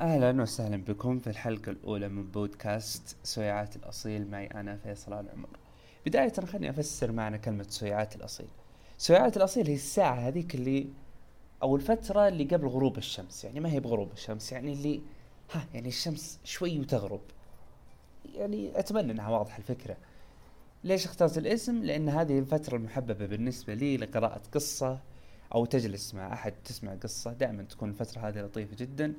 أهلا وسهلا بكم في الحلقة الأولى من بودكاست سويعات الأصيل معي أنا فيصل العمر. بداية خليني أفسر معنى كلمة سويعات الأصيل. سويعات الأصيل هي الساعة هذيك اللي أو الفترة اللي قبل غروب الشمس، يعني ما هي بغروب الشمس، يعني اللي ها يعني الشمس شوي وتغرب. يعني أتمنى أنها واضحة الفكرة. ليش اخترت الاسم؟ لأن هذه الفترة المحببة بالنسبة لي لقراءة قصة أو تجلس مع أحد تسمع قصة، دائما تكون الفترة هذه لطيفة جدا.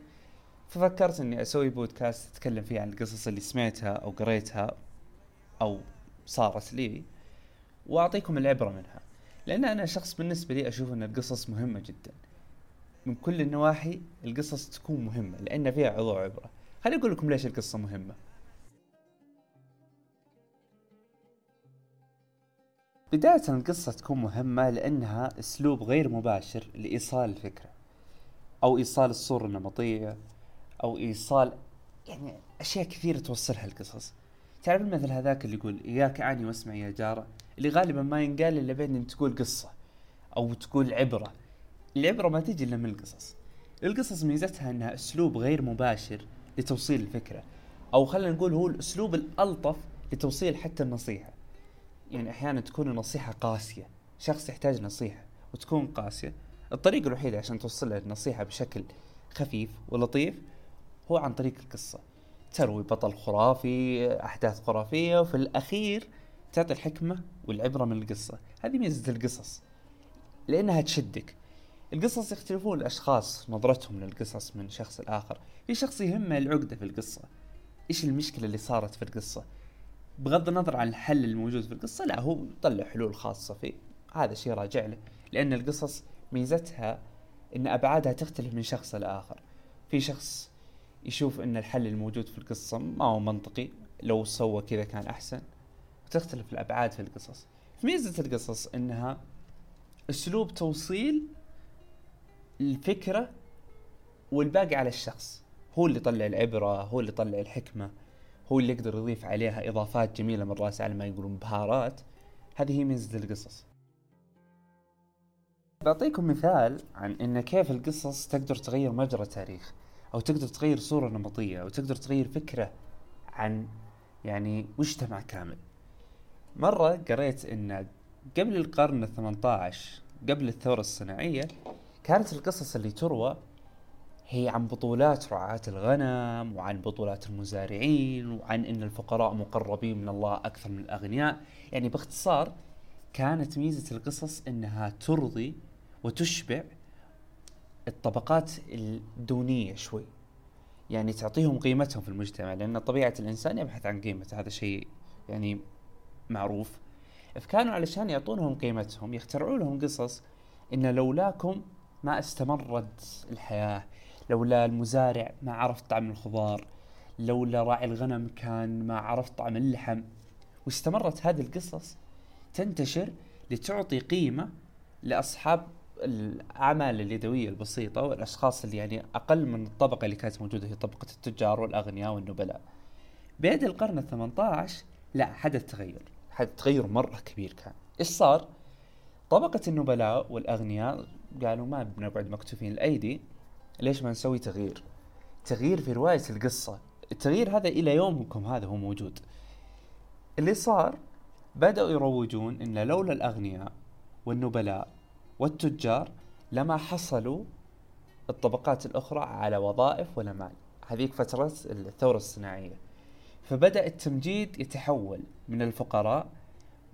ففكرت إني أسوي بودكاست أتكلم فيه عن القصص اللي سمعتها أو قريتها أو صارت لي وأعطيكم العبرة منها. لأن أنا شخص بالنسبة لي أشوف إن القصص مهمة جدا. من كل النواحي القصص تكون مهمة لأن فيها عظة عبرة. خليني أقول لكم ليش القصة مهمة. بداية القصة تكون مهمة لأنها أسلوب غير مباشر لإيصال الفكرة أو إيصال الصورة النمطية أو إيصال يعني أشياء كثيرة توصلها القصص. تعرف المثل هذاك اللي يقول إياك أعني واسمع يا جارة اللي غالبا ما ينقال إلا بين إن تقول قصة أو تقول عبرة. العبرة ما تجي إلا من القصص. القصص ميزتها إنها أسلوب غير مباشر لتوصيل الفكرة أو خلينا نقول هو الأسلوب الألطف لتوصيل حتى النصيحة. يعني أحيانا تكون النصيحة قاسية شخص يحتاج نصيحة وتكون قاسية. الطريقة الوحيدة عشان توصل له النصيحه بشكل خفيف ولطيف هو عن طريق القصة. تروي بطل خرافي أحداث خرافية وفي الأخير تعطي الحكمة والعبرة من القصة. هذه ميزة القصص لأنها تشدك. القصص يختلفون الأشخاص نظرتهم للقصص من شخص لآخر. في شخص يهمه العقدة في القصة. إيش المشكلة اللي صارت في القصة؟ بغض النظر عن الحل الموجود في القصة لا هو يطلع حلول خاصة فيه. هذا شيء راجع له لأن القصص ميزتها أن أبعادها تختلف من شخص لآخر. في شخص يشوف إن الحل الموجود في القصة ما هو منطقي لو سوى كذا كان أحسن. وتختلف الأبعاد في القصص. ميزة القصص إنها أسلوب توصيل الفكرة والباقي على الشخص. هو اللي يطلع العبرة هو اللي يطلع الحكمة هو اللي يقدر يضيف عليها إضافات جميلة من رأس على ما يقولون بهارات. هذه هي ميزة القصص. بعطيكم مثال عن إن كيف القصص تقدر تغير مجرى تاريخ أو تقدر تغير صورة نمطية أو تقدر تغير فكرة عن يعني مجتمع كامل. مرة قريت إن قبل القرن الثمانية عشر قبل الثورة الصناعية كانت القصص اللي تروى هي عن بطولات رعاة الغنم وعن بطولات المزارعين وعن إن الفقراء مقربين من الله أكثر من الأغنياء. يعني باختصار كانت ميزة القصص إنها ترضي وتشبع الطبقات الدونية شوي. يعني تعطيهم قيمتهم في المجتمع لأن طبيعة الإنسان يبحث عن قيمته هذا شيء يعني معروف. فكانوا علشان يعطونهم قيمتهم يخترعوا لهم قصص إن لولاكم ما استمرت الحياة لولا المزارع ما عرف طعم الخضار لولا راعي الغنم كان ما عرف طعم اللحم. واستمرت هذه القصص تنتشر لتعطي قيمة لأصحاب الأعمال اليدوية البسيطة والأشخاص اللي يعني أقل من الطبقة اللي كانت موجودة هي طبقة التجار والأغنياء والنبلاء. بيد القرن ال18 لا حدث تغير، حدث تغير مرة كبير كان. إيش صار؟ طبقة النبلاء والأغنياء قالوا ما بنقعد مكتوفين الأيدي ليش ما نسوي تغيير؟ تغيير في رواية القصة، التغيير هذا إلى يومكم هذا هو موجود. اللي صار بدأوا يروجون إن لولا الأغنياء والنبلاء والتجار لما حصلوا الطبقات الأخرى على وظائف ولا مال. هذيك فترة الثورة الصناعية. فبدأ التمجيد يتحول من الفقراء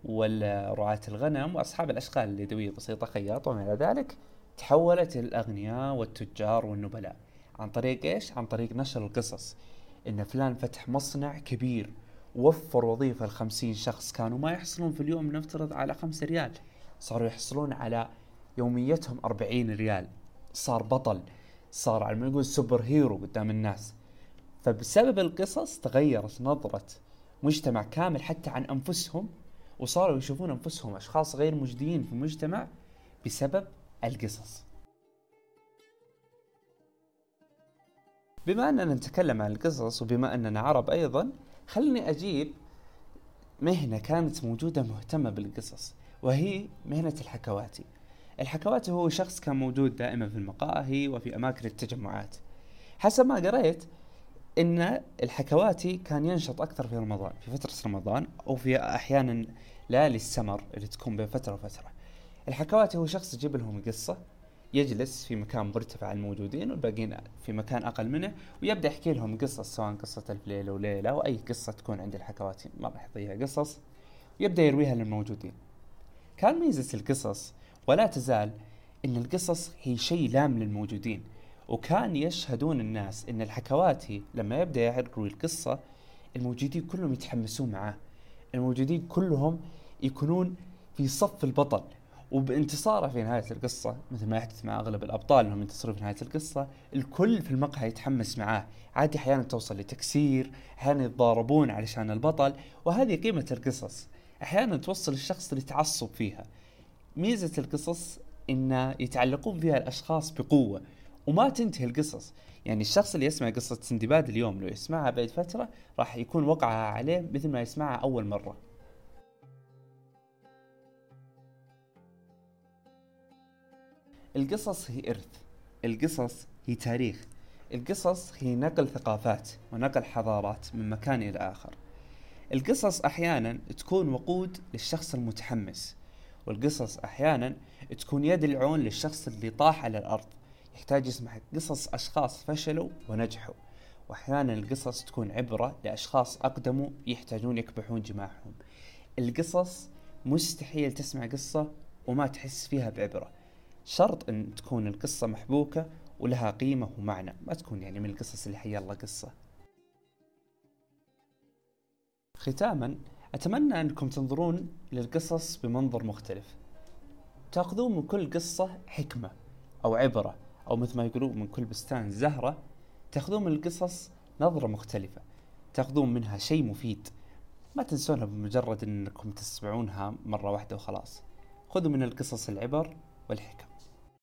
ورعاة الغنم وأصحاب الأشغال اليدوية البسيطة خياط وما إلى ذلك تحولت الأغنياء والتجار والنبلاء. عن طريق إيش؟ عن طريق نشر القصص. إن فلان فتح مصنع كبير وفر وظيفة لخمسين شخص كانوا ما يحصلون في اليوم نفترض على خمسة ريال. صاروا يحصلون على يوميتهم 40 ريال. صار بطل صار على ما نقول سوبر هيرو قدام الناس. فبسبب القصص تغيرت نظرة مجتمع كامل حتى عن أنفسهم وصاروا يشوفون أنفسهم أشخاص غير مجديين في المجتمع بسبب القصص. بما أننا نتكلم عن القصص وبما أننا عرب أيضا خلني أجيب مهنة كانت موجودة مهتمة بالقصص وهي مهنة الحكواتي. الحكواتي هو شخص كان موجود دائما في المقاهي وفي أماكن التجمعات. حسب ما قريت إن الحكواتي كان ينشط أكثر في رمضان في فترة رمضان أو في أحيانا ليالي السمر اللي تكون بين فترة وفترة. الحكواتي هو شخص يجيب لهم قصة يجلس في مكان مرتفع الموجودين والباقيين في مكان أقل منه ويبدأ يحكي لهم قصص سواء قصة ألف ليلة وليلة أو أي قصة تكون عند الحكواتي. ما راح يعطيها قصص ويبدا يرويها للموجودين. كان ميزة القصص ولا تزال إن القصص هي شيء لام للموجودين. وكان يشهدون الناس إن الحكواتي لما يبدأ يروي القصة الموجودين كلهم يتحمسون معاه. الموجودين كلهم يكونون في صف البطل. وبانتصاره في نهاية القصة مثل ما يحدث مع أغلب الأبطال إنهم ينتصرون في نهاية القصة الكل في المقهى يتحمس معاه. عادي أحيانا توصل لتكسير أحيانا يتضاربون علشان البطل وهذه قيمة القصص. أحيانا توصل الشخص لتعصب فيها. ميزة القصص إن يتعلقون فيها الأشخاص بقوة وما تنتهي القصص. يعني الشخص اللي يسمع قصة سندباد اليوم لو يسمعها بعد فترة راح يكون وقعها عليه مثل ما يسمعها أول مرة. القصص هي إرث القصص هي تاريخ القصص هي نقل ثقافات ونقل حضارات من مكان إلى آخر. القصص أحيانا تكون وقود للشخص المتحمس. والقصص أحيانا تكون يد العون للشخص اللي طاح على الأرض. يحتاج يسمع قصص أشخاص فشلوا ونجحوا. وأحيانا القصص تكون عبرة لأشخاص أقدموا يحتاجون يكبحون جماحهم القصص مستحيل تسمع قصة وما تحس فيها بعبرة. شرط أن تكون القصة محبوكة ولها قيمة ومعنى ما تكون يعني من القصص اللي حي الله قصة. ختاما أتمنى أنكم تنظرون للقصص بمنظر مختلف. تأخذون من كل قصة حكمة أو عبرة أو مثل ما يقولون من كل بستان زهرة. تأخذون من القصص نظرة مختلفة. تأخذون منها شيء مفيد. ما تنسونها بمجرد أنكم تسمعونها مرة واحدة وخلاص. خذوا من القصص العبر والحكم.